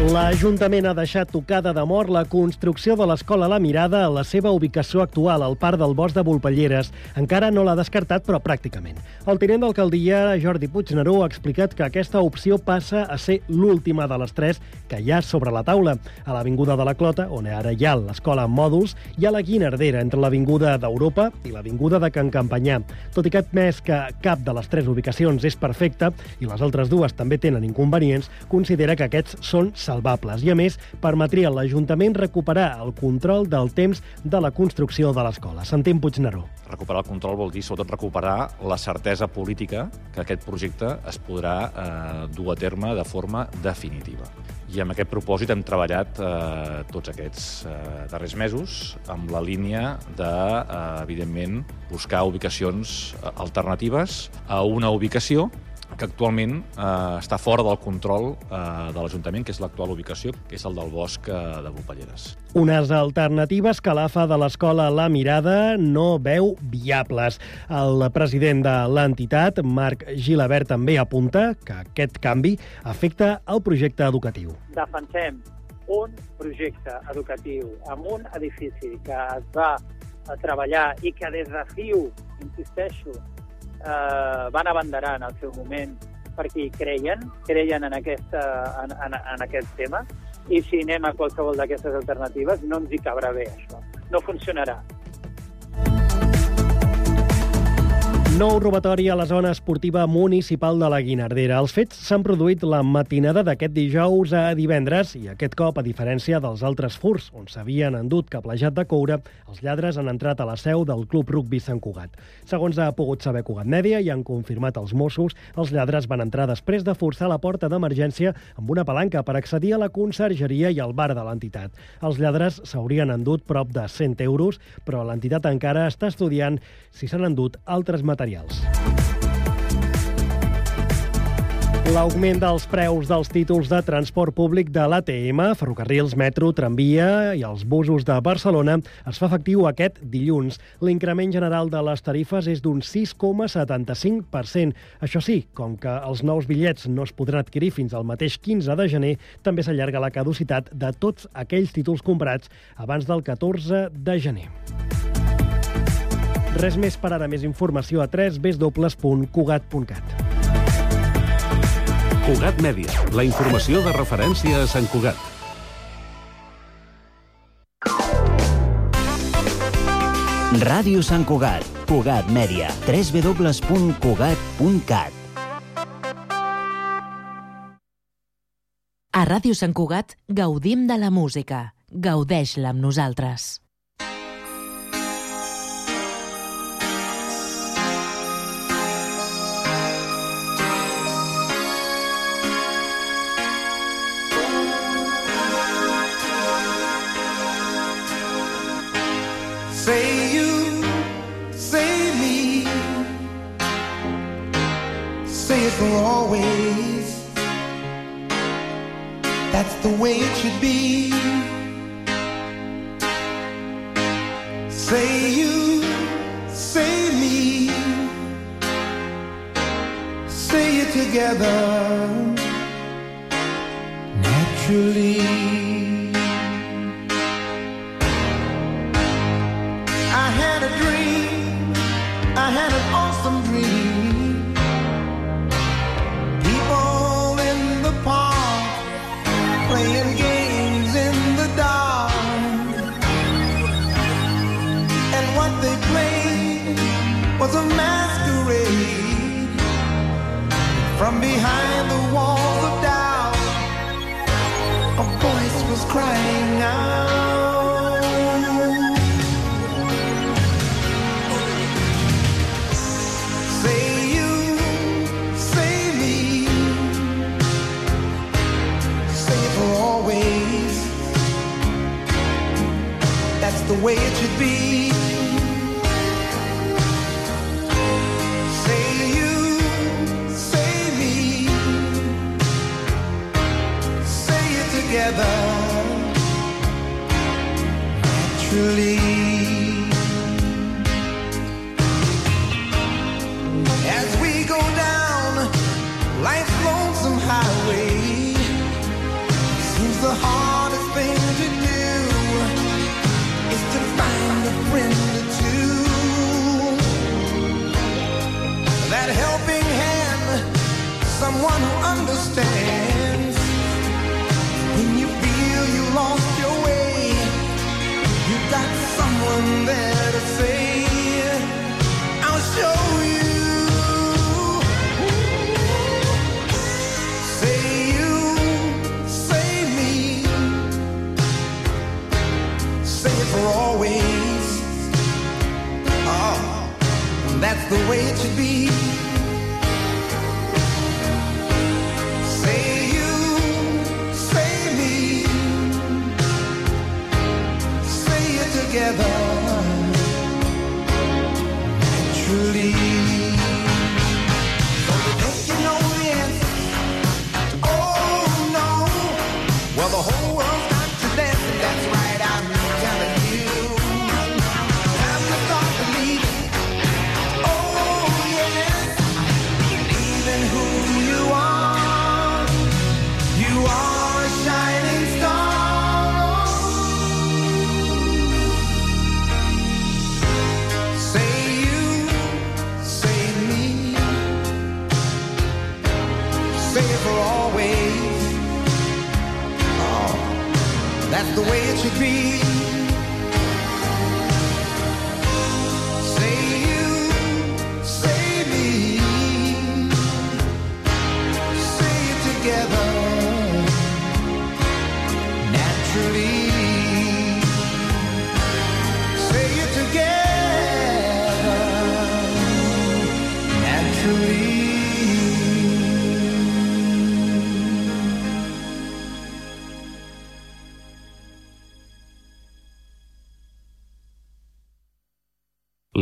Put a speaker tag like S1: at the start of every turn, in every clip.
S1: L'Ajuntament ha deixat tocada de mort la construcció de l'Escola La Mirada a la seva ubicació actual, al Parc del Bosc de Volpelleres. Encara no l'ha descartat, però pràcticament. El tinent d'alcaldia, Jordi Puigneró, ha explicat que aquesta opció passa a ser l'última de les tres que hi ha sobre la taula. A l'Avinguda de la Clota, on ara hi ha l'escola en mòduls, hi ha la Guinardera entre l'Avinguda d'Europa i l'Avinguda de Can Campanyà. Tot i que admès que cap de les tres ubicacions és perfecta i les altres dues també tenen inconvenients, considera que aquests són salvables i, a més, permetria a l'Ajuntament recuperar el control del temps de la construcció de l'escola. Sentim Puigneró.
S2: Recuperar el control vol dir, sobretot, recuperar la certesa política que aquest projecte es podrà eh, dur a terme de forma definitiva. I amb aquest propòsit hem treballat eh, tots aquests eh, darrers mesos amb la línia de, eh, evidentment, buscar ubicacions eh, alternatives a una ubicació que actualment eh, està fora del control eh, de l'Ajuntament, que és l'actual ubicació, que és el del bosc eh, de Bupalleres.
S1: Unes alternatives que l'AFA de l'escola La Mirada no veu viables. El president de l'entitat, Marc Gilabert, també apunta que aquest canvi afecta el projecte educatiu.
S3: Defensem un projecte educatiu amb un edifici que es va a treballar i que des de FIU, insisteixo, eh, van abanderar en el seu moment perquè hi creien, creien en, aquesta, en, en, en aquest tema, i si anem a qualsevol d'aquestes alternatives no ens hi cabrà bé, això. No funcionarà.
S1: Nou robatori a la zona esportiva municipal de la Guinardera. Els fets s'han produït la matinada d'aquest dijous a divendres i aquest cop, a diferència dels altres furs, on s'havien endut caplejat de coure, els lladres han entrat a la seu del Club Rugby Sant Cugat. Segons ha pogut saber Cugat Mèdia i han confirmat els Mossos, els lladres van entrar després de forçar la porta d'emergència amb una palanca per accedir a la consergeria i al bar de l'entitat. Els lladres s'haurien endut prop de 100 euros, però l'entitat encara està estudiant si s'han endut altres materials materials. L'augment dels preus dels títols de transport públic de l'ATM, ferrocarrils, metro, tramvia i els busos de Barcelona es fa efectiu aquest dilluns. L'increment general de les tarifes és d'un 6,75%. Això sí, com que els nous bitllets no es podran adquirir fins al mateix 15 de gener, també s'allarga la caducitat de tots aquells títols comprats abans del 14 de gener. Res més per ara. Més informació a www.cugat.cat.
S4: Cugat Mèdia, la informació de referència a Sant Cugat.
S5: Ràdio Sant Cugat, Cugat Mèdia, www.cugat.cat.
S6: A Ràdio Sant Cugat gaudim de la música. Gaudeix-la amb nosaltres.
S7: For always. That's the way it should be. Say you, say me, say it together naturally.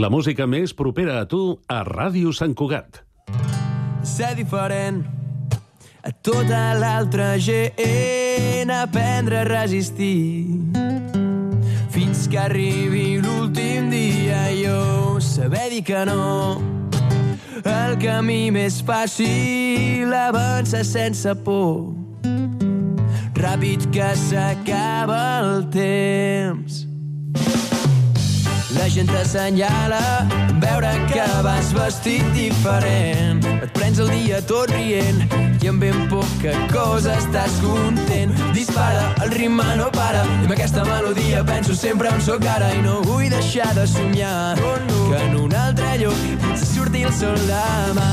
S4: La música més propera a tu a Ràdio Sant Cugat.
S8: ser diferent a tota l'altra gent, aprendre a resistir. Fins que arribi l'últim dia jo saber dir que no. El camí més fàcil avança sense por. Ràpid que s'acaba el temps. La gent t'assenyala veure que vas vestit diferent. Et prens el dia tot rient i amb ben poca cosa estàs content. Dispara, el ritme no para i amb aquesta melodia penso sempre on sóc ara i no vull deixar de somiar que en un altre lloc potser surti el sol demà.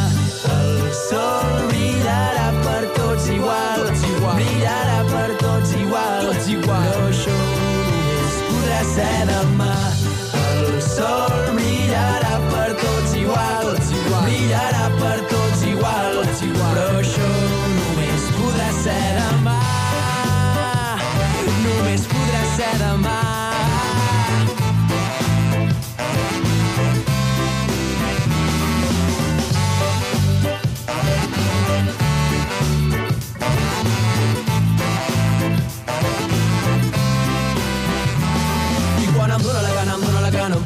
S8: El sol brillarà per tots igual, tots igual. brillarà per tots igual, tots igual. però això només podrà ser demà. Sol brillarà per tots igual, igual. brillarà per tots igual, igual. però això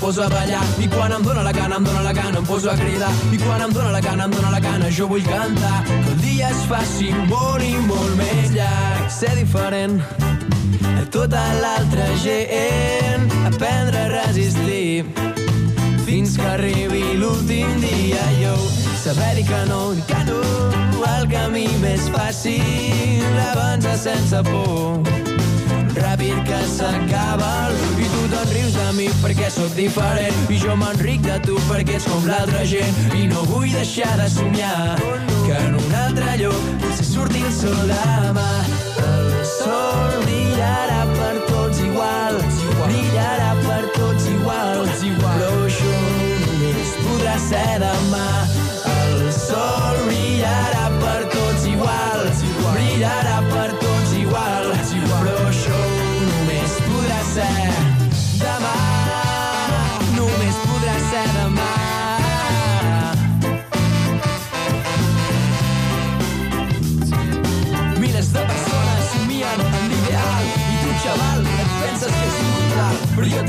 S8: poso a ballar. I quan em dóna la gana, em dóna la gana, em poso a cridar. I quan em dóna la gana, em dóna la gana, jo vull cantar. Que el dia es faci molt i molt més llarg. Ser diferent a tota l'altra gent. Aprendre a resistir fins que arribi l'últim dia jo saber dir que no, que no el camí més fàcil avança sense por ràpid que s'acaba i tu te'n rius de mi perquè sóc diferent. I jo m'enric de tu perquè ets com l'altra gent. I no vull deixar de somiar que en un altre lloc potser surti el sol demà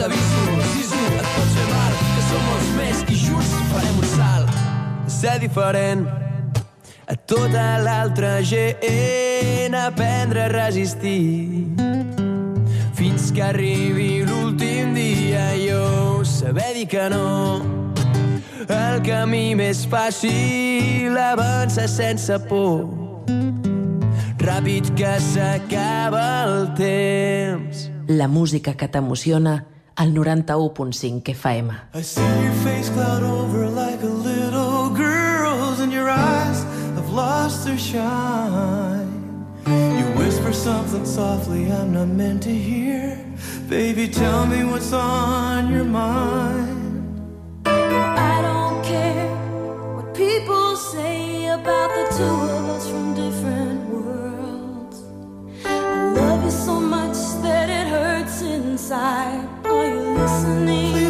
S8: t'aviso, siso, et pots fer mal, que som els més i junts farem un salt. Ser diferent. A tota l'altra gent, aprendre a resistir. Fins que arribi l'últim dia jo saber dir que no. El camí més fàcil avança sense por. Ràpid que s'acaba el temps.
S6: La música que t'emociona al 91.5 FM.
S8: I see your face cloud over like a little girl's and your eyes have lost their shine. You whisper something softly I'm not meant to hear. Baby, tell me what's on your mind.
S9: I don't care what people say about the two of us from different worlds. I love you so much that it hurts inside. Are you listening?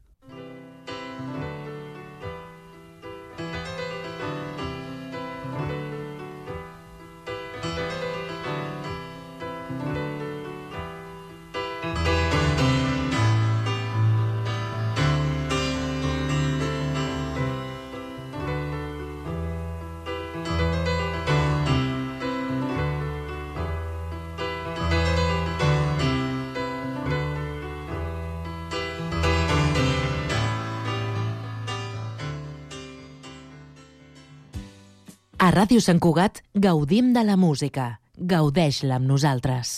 S6: Ràdio Sant Cugat gaudim de la música. Gaudeix-la amb nosaltres.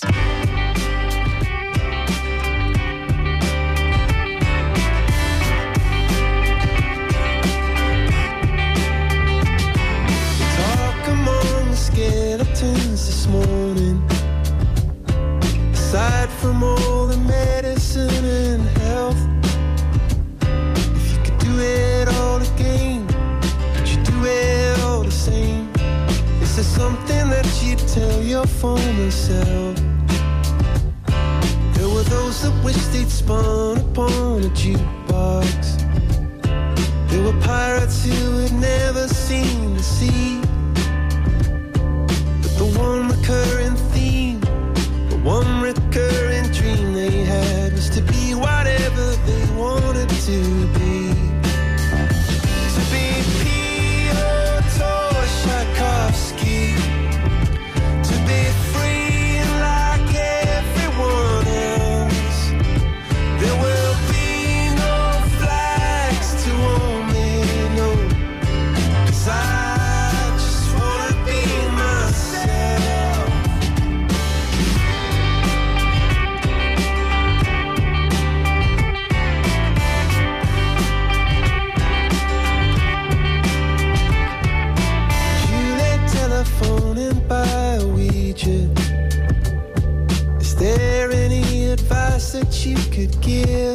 S8: Talk among the
S10: this morning. Aside from all Something that you'd tell your former self? There were those that wished they'd spun upon a jukebox. There were pirates who had never seen the sea. But the one recurring theme, the one recurring dream they had was to be whatever they wanted to be. You could give?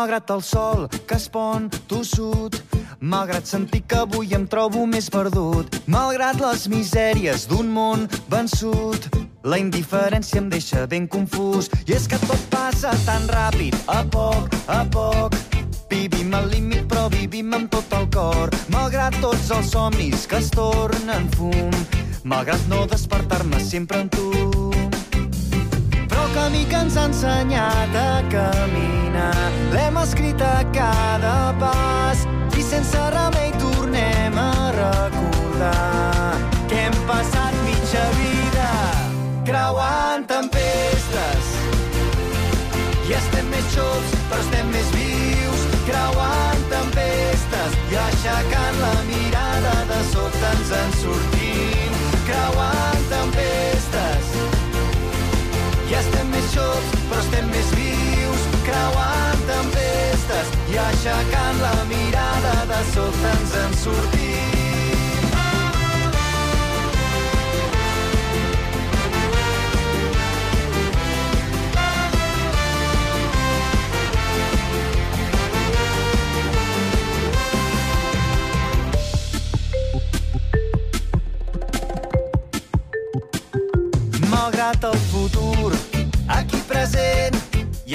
S11: Malgrat el sol que es pon tossut, malgrat sentir que avui em trobo més perdut, malgrat les misèries d'un món vençut, la indiferència em deixa ben confús. I és que tot passa tan ràpid, a poc, a poc. Vivim al límit, però vivim amb tot el cor. Malgrat tots els somnis que es tornen fum, malgrat no despertar-me sempre amb tu. Camí que ens ha ensenyat a caminar. L'hem escrit a cada pas i sense remei tornem a recordar que hem passat mitja vida creuant tempestes. I estem més xops però estem més vius creuant tempestes i aixecant la mirada de sobte ens en sortim creuant tempestes i estem més xops, però estem més vius, creuant tempestes i aixecant la mirada de sobte ens en sortim.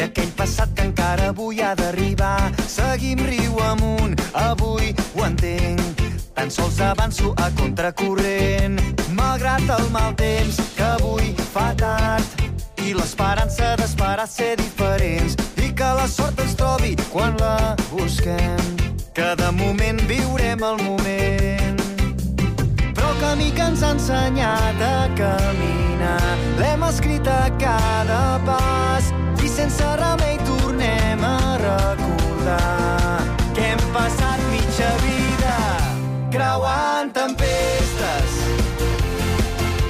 S11: Aquell passat que encara avui ha d'arribar. Seguim riu amunt, avui ho entenc. Tan sols avanço a contracorrent, malgrat el mal temps que avui fa tard. I l'esperança d'esperar ser diferents i que la sort ens trobi quan la busquem. que de moment viurem el moment. Però el camí que ens ha ensenyat a caminar l'hem escrit a cada pas sense remei tornem a recordar que hem passat mitja vida creuant tempestes.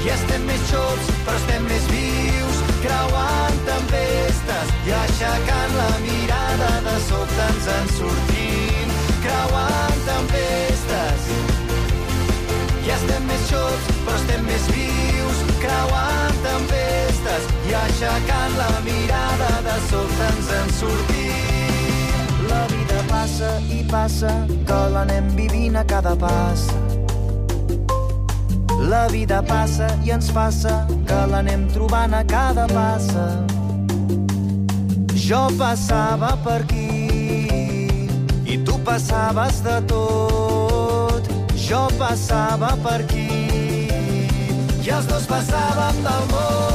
S11: I estem més xops però estem més vius creuant tempestes i aixecant la mirada de sobte ens en sortim creuant tempestes. I estem més xops però estem més vius tempestes i aixecant la mirada de sobte ens en sortim la vida passa i passa que l'anem vivint a cada pas la vida passa i ens passa que l'anem trobant a cada passa. Jo passava per aquí i tu passaves de tot. Jo passava per aquí i els dos passàvem del món.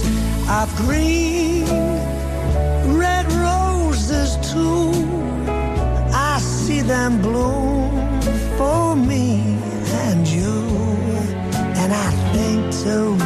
S12: Trees of green, red roses too. I see them bloom for me and you. And I think to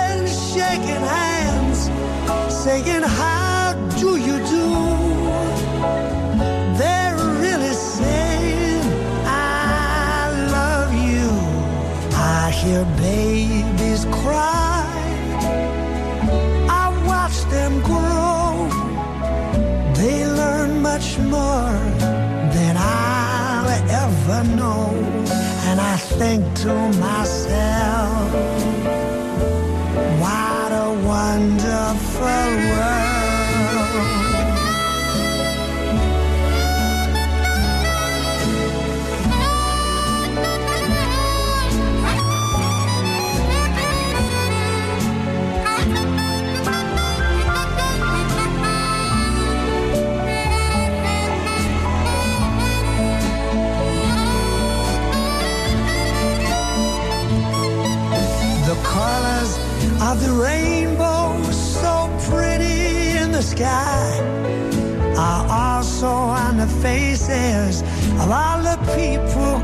S12: shaking hands, saying, How do you do? They're really saying, I love you. I hear babies cry. I watch them grow. They learn much more than I'll ever know. And I think to myself, faces. Of all the people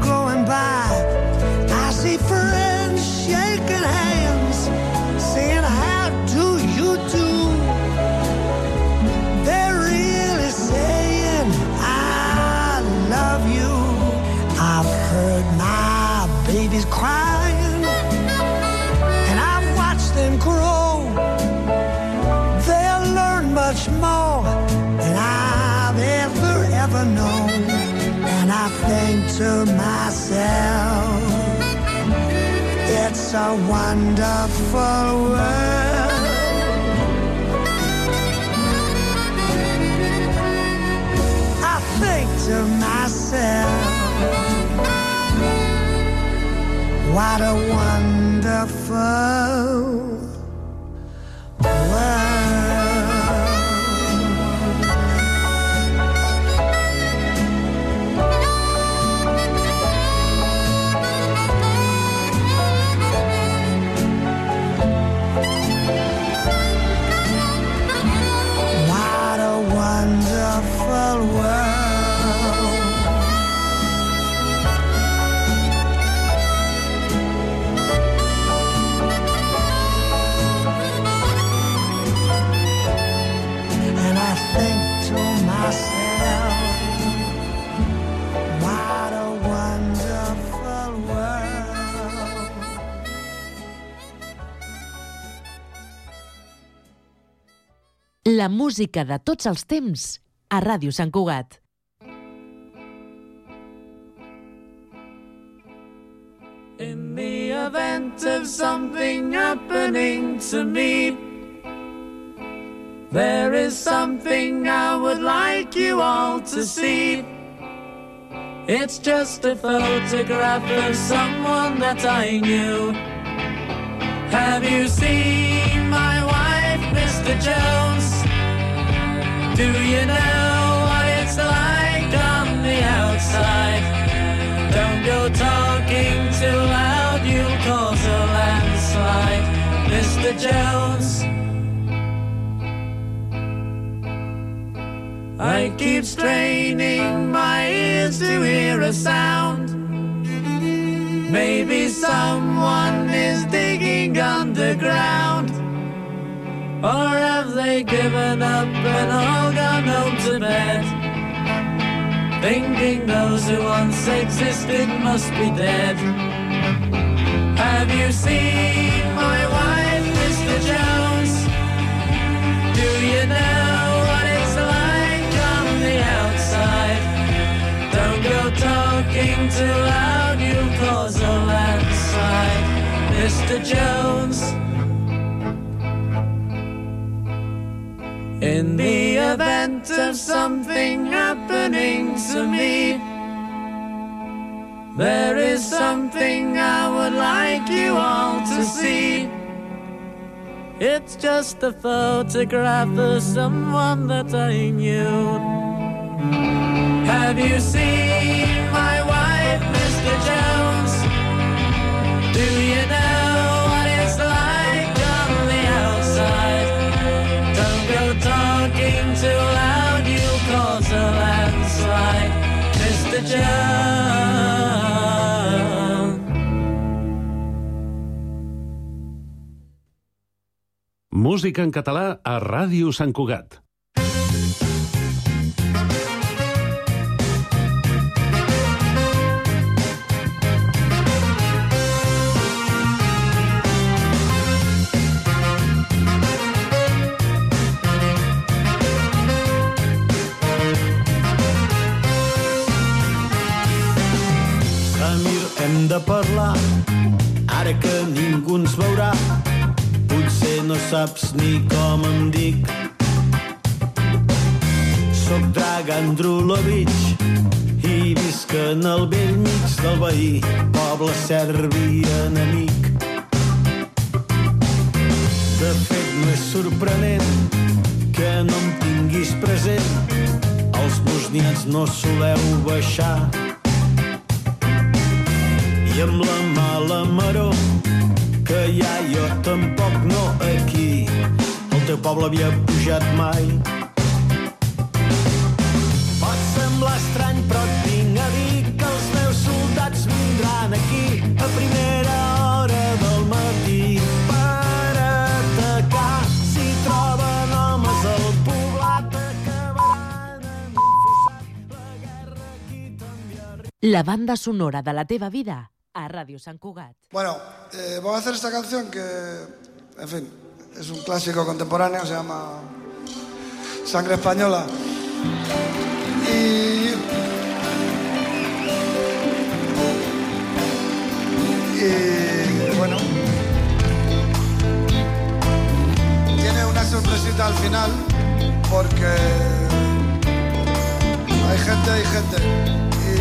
S12: to myself, it's a wonderful world. I think to myself, what a wonderful
S6: La música de tots els temps a Ràdio Sant Cugat.
S13: In the event of something happening to me, there is something I would like you all to see. It's just a photograph of someone that I knew. Have you seen my wife, Mr. Jones? Do you know what it's like on the outside? Don't go talking too loud, you'll cause a landslide, Mr. Jones. I keep straining my ears to hear a sound. Maybe someone is digging underground. Or have they given up and all gone home to bed? Thinking those who once existed must be dead. Have you seen my wife, Mr. Jones? Do you know what it's like on the outside? Don't go talking too loud, you'll cause a landslide, Mr. Jones. In the event of something happening to me, there is something I would like you all to see. It's just a photograph of someone that I knew. Have you seen my wife, Mr. Jones? Do you know
S4: Música en català a Ràdio Sant Cugat.
S14: Samir, hem de parlar, ara que ningú ens veurà. No saps ni com em dic. Soc Dragan Drulovic i visc en el vell mig del veí, poble serbi enemic. De fet, no és sorprenent que no em tinguis present. Els bosnians no soleu baixar i amb la mala maror que hi ha jo tampoc no aquí. El teu poble havia pujat mai. Pot semblar estrany però et a dir que els meus soldats vindran aquí a primera hora del matí per atacar si troben homes al poblat acabaran en fossat. La guerra aquí també arriba.
S6: La banda sonora de la teva vida a Radio San Cugat.
S7: Bueno, eh, voy a hacer esta canción que, en fin, es un clásico contemporáneo, se llama Sangre Española. Y, y bueno, tiene una sorpresita al final porque hay gente, hay gente. Y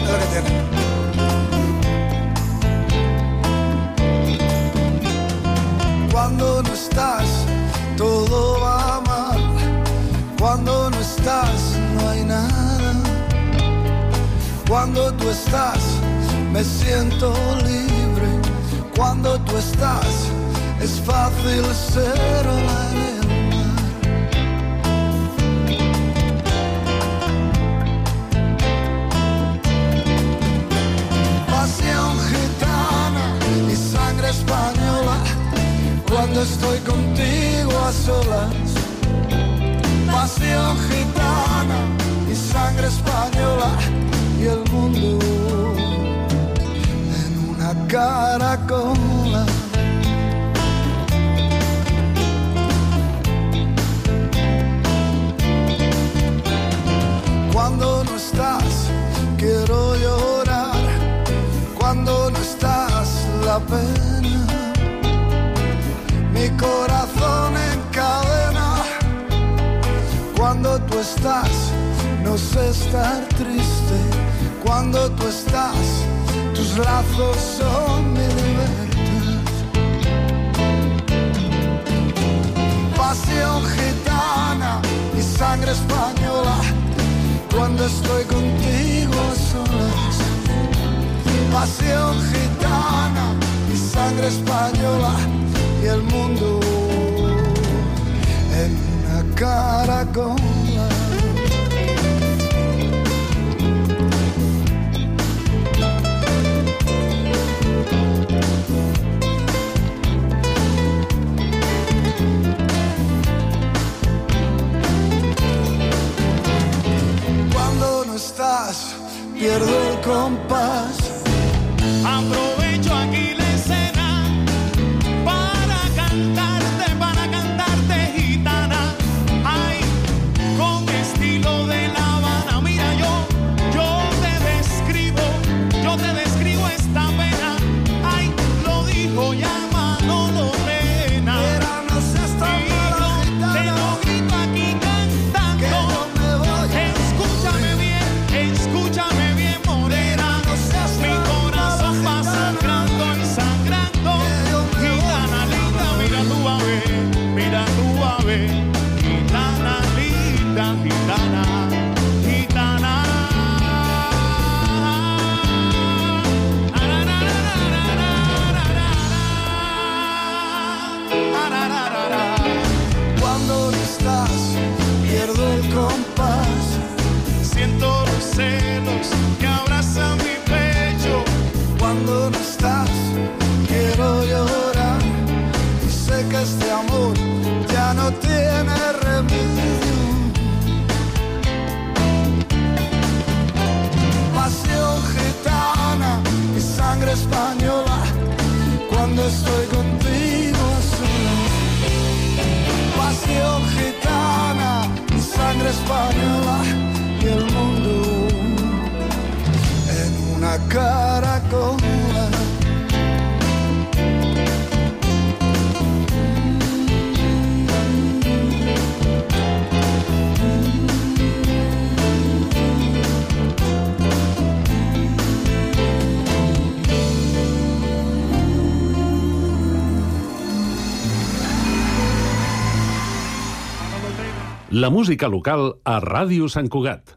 S7: es lo que tiene. Cuando no estás, todo va mal. Cuando no estás, no hay nada. Cuando tú estás, me siento libre. Cuando tú estás, es fácil ser ola en Cuando estoy contigo a solas. Pasión gitana y sangre española y el mundo en una caracola. Cuando no estás, quiero llorar. Cuando no estás, la pena. Corazón encadena. Cuando tú estás, no sé estar triste. Cuando tú estás, tus lazos son mi libertad. Pasión gitana y sangre española. Cuando estoy contigo solas. Pasión gitana y sangre española y el mundo en una caracola. Cuando no estás, pierdo el compás. Estoy contigo a. Pasión gitana sangre española y el mundo en una caracola.
S4: La música local a Ràdio Sant Cugat.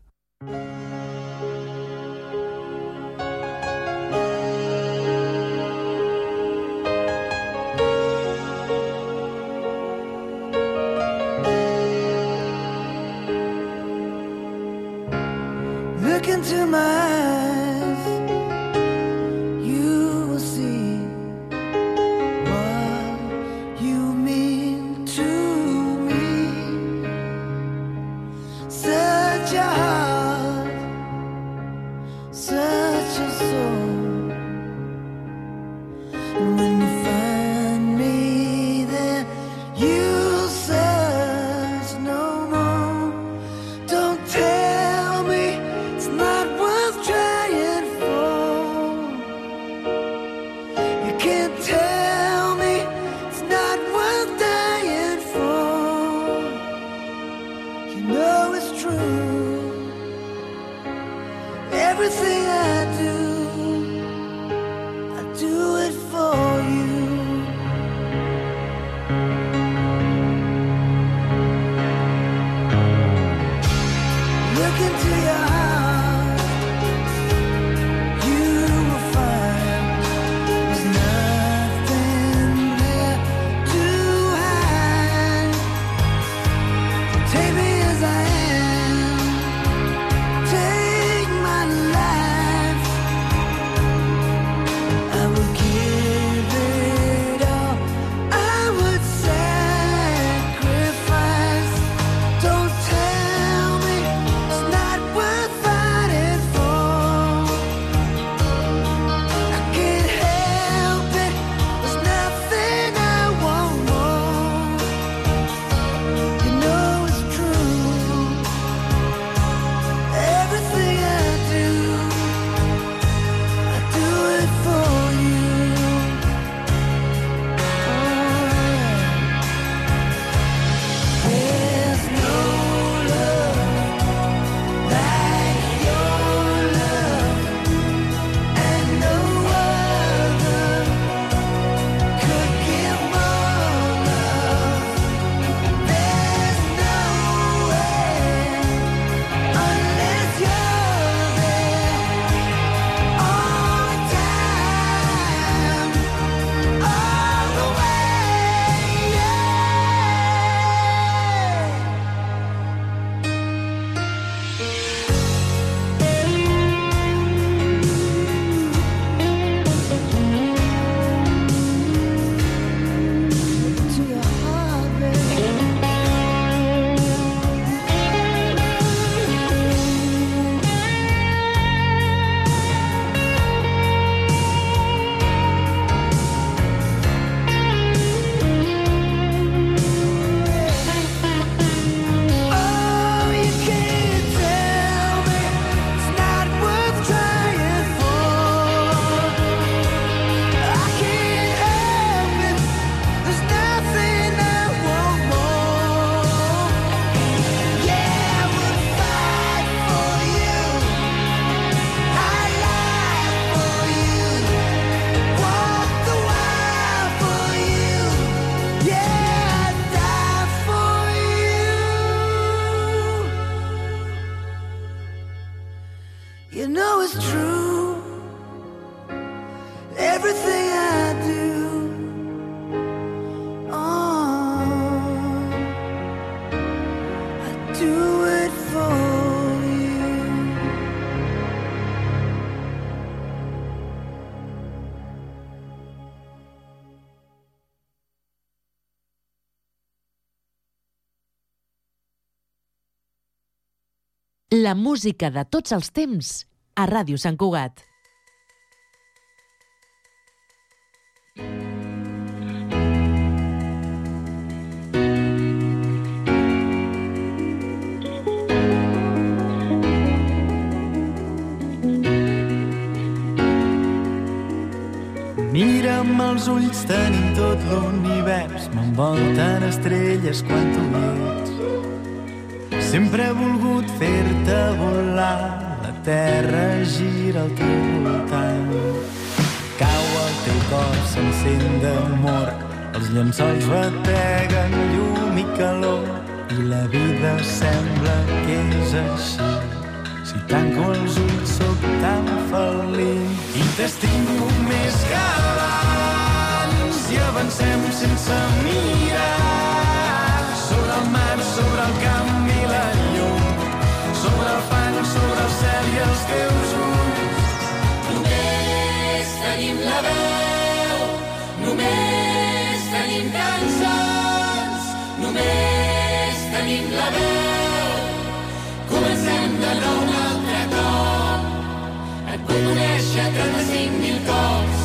S6: La música de tots els temps a Ràdio Sant Cugat.
S14: Mira'm els ulls, tenim tot l'univers, m'envolten estrelles quan tu ets. Sempre he volgut fer-te volar, la terra gira al teu voltant. Cau el teu cor, s'encén d'amor, els llençols bateguen llum i calor, i la vida sembla que és així. Si tanco els ulls sóc tan feliç. I t'estimo més que abans. I avancem sense mirar. Sobre el mar, sobre el camp els teus ulls
S15: Només tenim la veu, només tenim cançons, només tenim la veu. Comencem de nou un altre cop. Et vull conèixer 35.000 cops.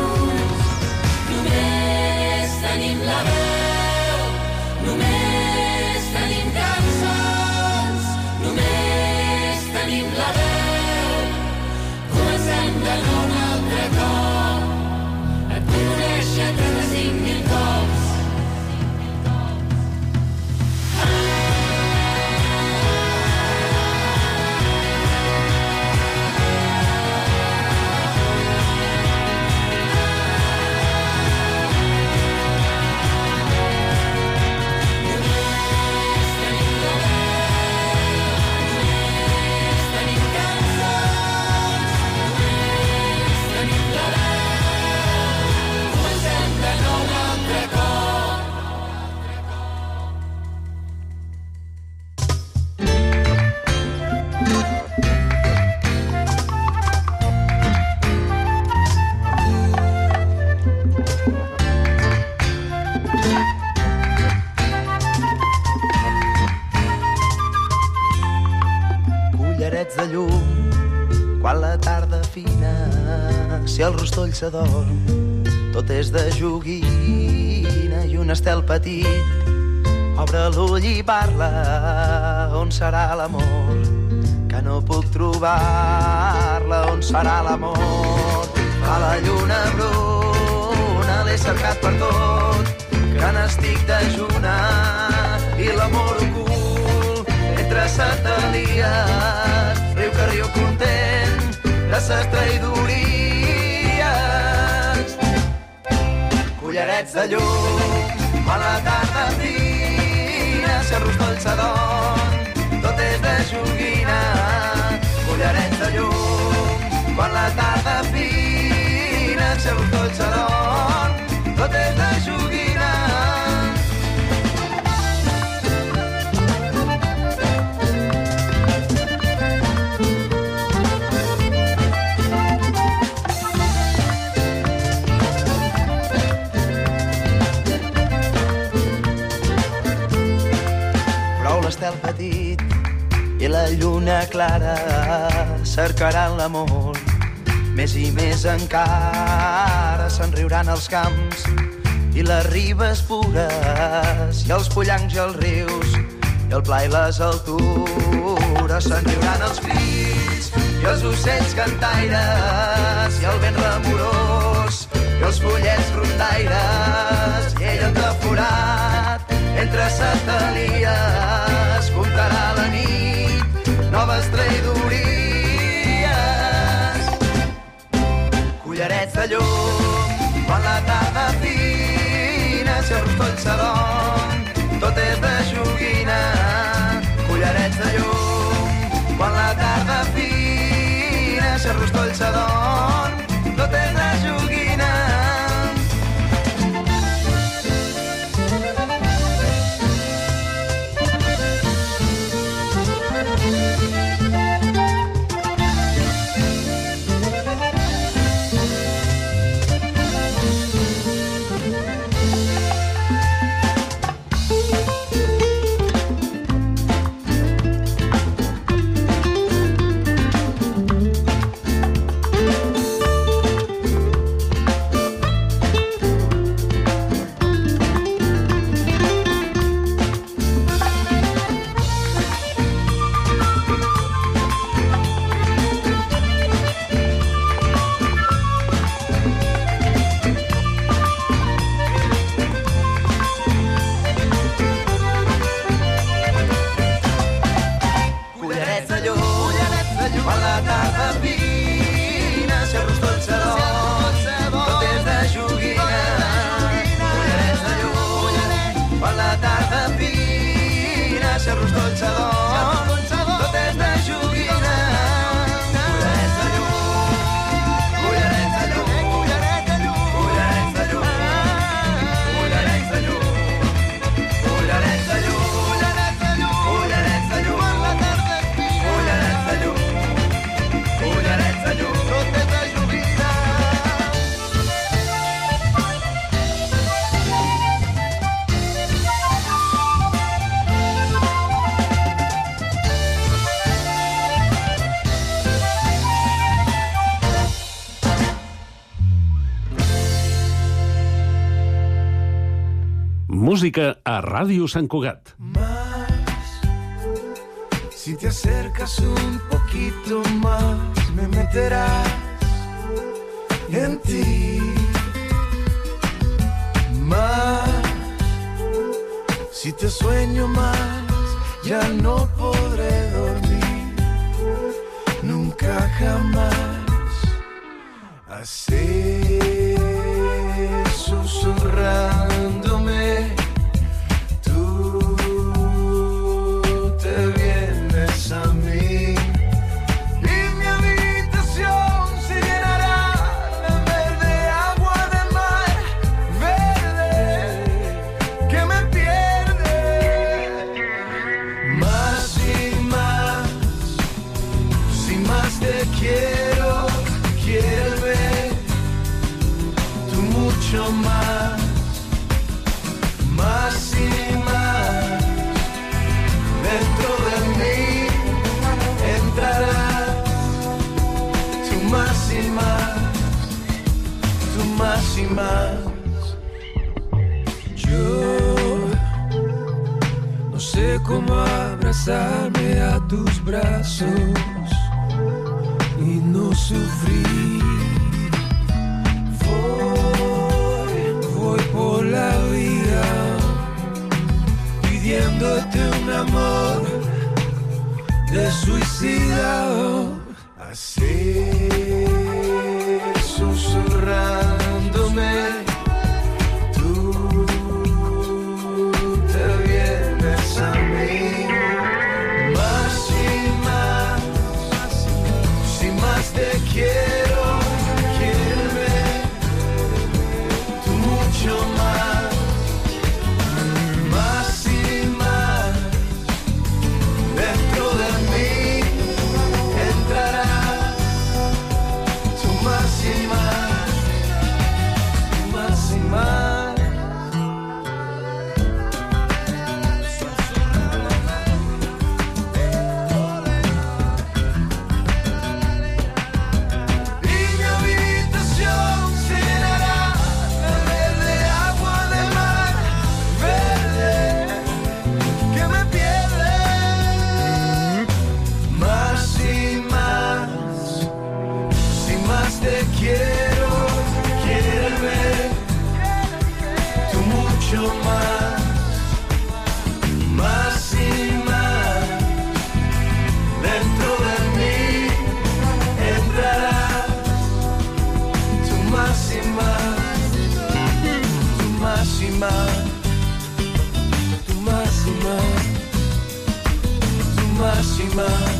S8: tenim
S14: s'adorm tot és de joguina i un estel petit. Obre l'ull i parla on serà l'amor? Que no puc trobar-la on serà l'amor? A la lluna bruna l'he cercat per tot. Que n'estic dejuna i l'amor ocult. Entre satèl·lies riu que riu content de ses traïdories cullerets de llum quan la tarda fina rostoll s'adorm tot és de joguina. Cullerets de llum quan la tarda fina rostoll s'adorm tot és de joguina
S8: lluna clara cercaran l'amor. Més i més encara se'n riuran els camps i les ribes pures i els pollancs i els rius i el pla i les altures se'n riuran els fills i els ocells cantaires i el vent remorós i els fullets rondaires i ell entaforat entre satelies comptarà la nit noves traïdories. Cullerets de llum quan la tarda fina si el rostoll s'adorm tot és de joguina. Cullerets de llum quan la tarda fina si el rostoll s'adorm
S4: a Ràdio Sant Cugat.
S10: Si te acercas un poquito más, me meterás en ti. Más, si te sueño más, ya no podré dormir. Nunca jamás. Así, te quiero, quiéreme, tú mucho más, más y más dentro de mí entrarás tú más y más, tú más y más. Yo no sé cómo abrazarme a tus brazos no sufrir. Voy, voy por la vida pidiéndote un amor de suicidado. Así, susurrándome, Tu
S8: máxima, tu máxima, tu my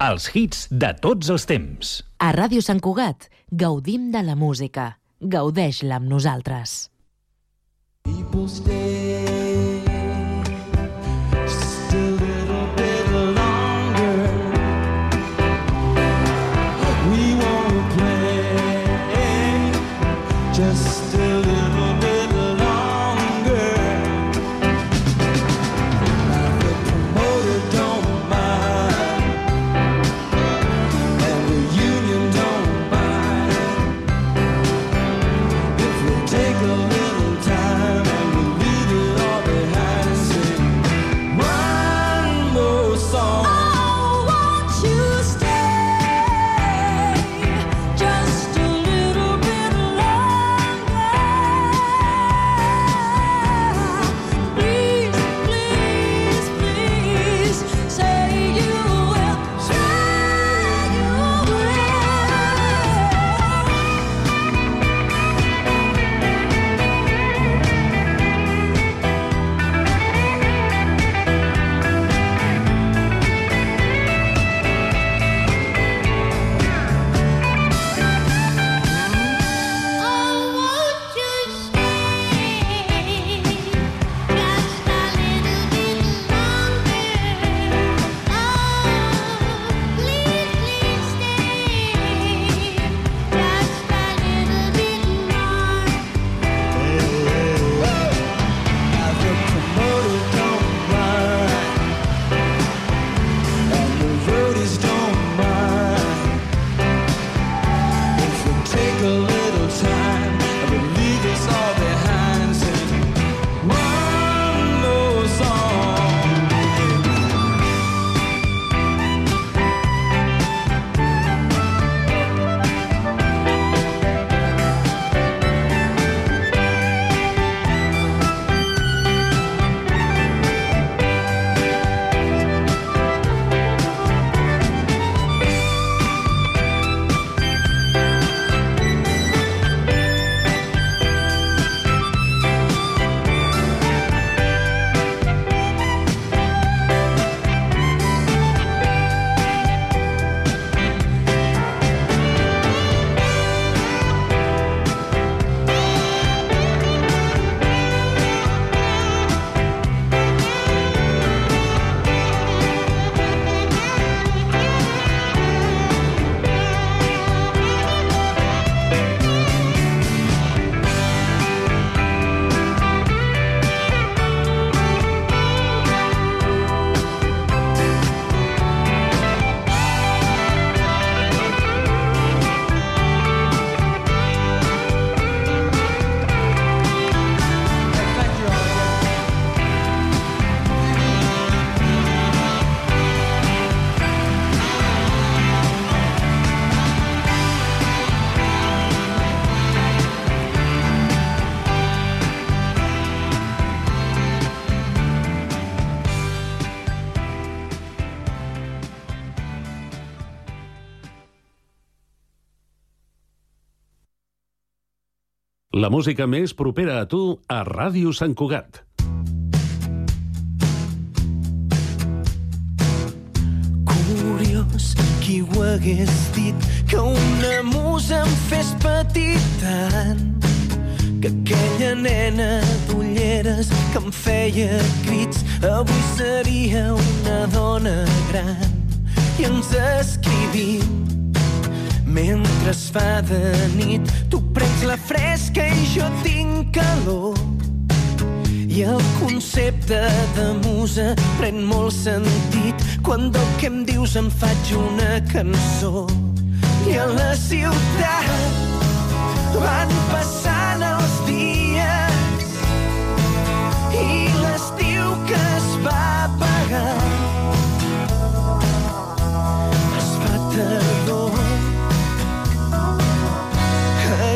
S4: Els hits de tots els temps.
S6: A Ràdio Sant Cugat gaudim de la música. Gaudeix-la amb nosaltres.
S8: People stay
S4: La música més propera a tu a Ràdio Sant Cugat.
S8: Curiós, qui ho hagués dit que una musa em fes petit tant que aquella nena d'ulleres que em feia crits avui seria una dona gran i ens escrivim mentre es fa de nit tu prens la fresca i jo tinc calor i el concepte de musa pren molt sentit quan del que em dius em faig una cançó. I a la ciutat van passant els dies i l'estiu que es va apagar es fa tardor.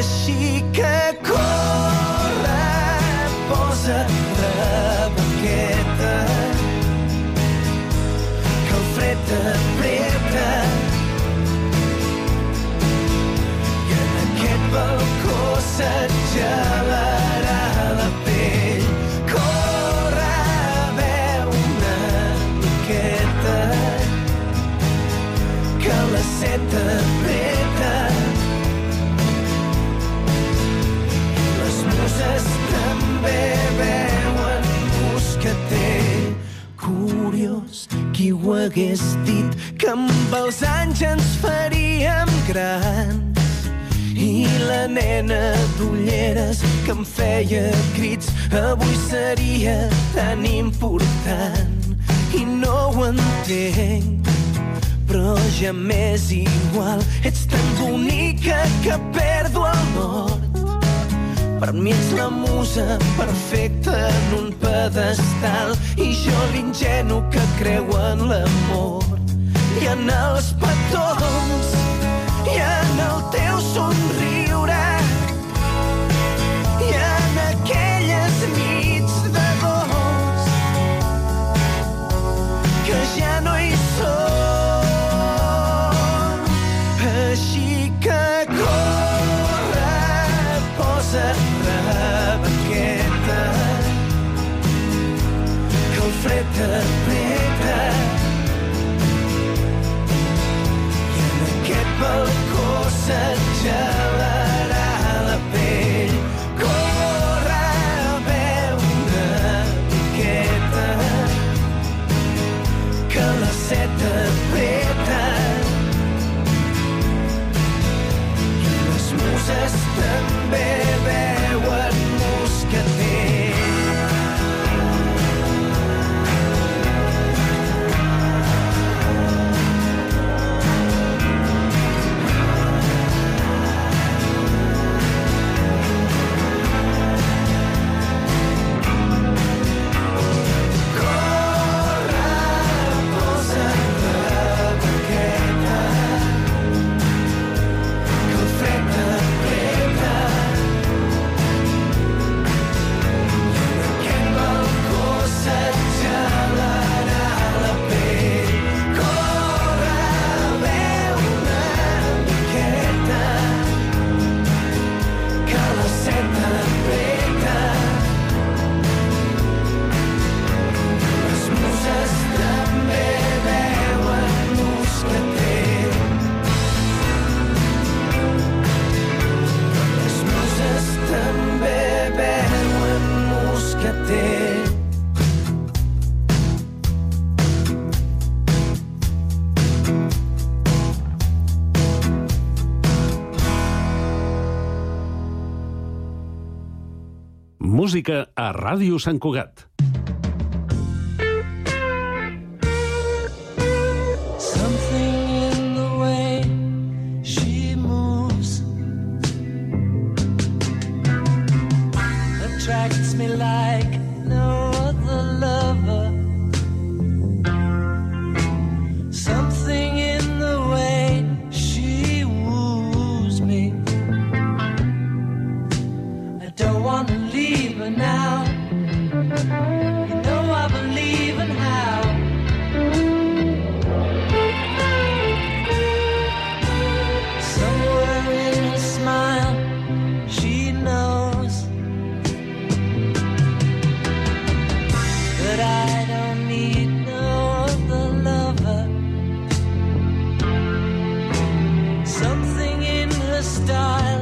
S8: així que corre, posa la boqueta, que el fred t'aprieta. I en aquest balcó se't gelarà la pell. Corre, una miqueta, que la set t'aprieta. Curiós, qui ho hagués dit que amb els anys ens faríem grans? I la nena d'ulleres que em feia crits avui seria tan important. I no ho entenc però ja m'és igual. Ets tan bonica que perdo el nord per mi ets la musa perfecta en un pedestal i jo l'ingenu que creu en l'amor. I en els petons i en el teu somriure
S4: Música a Ràdio Sant Cugat.
S8: Something in her style.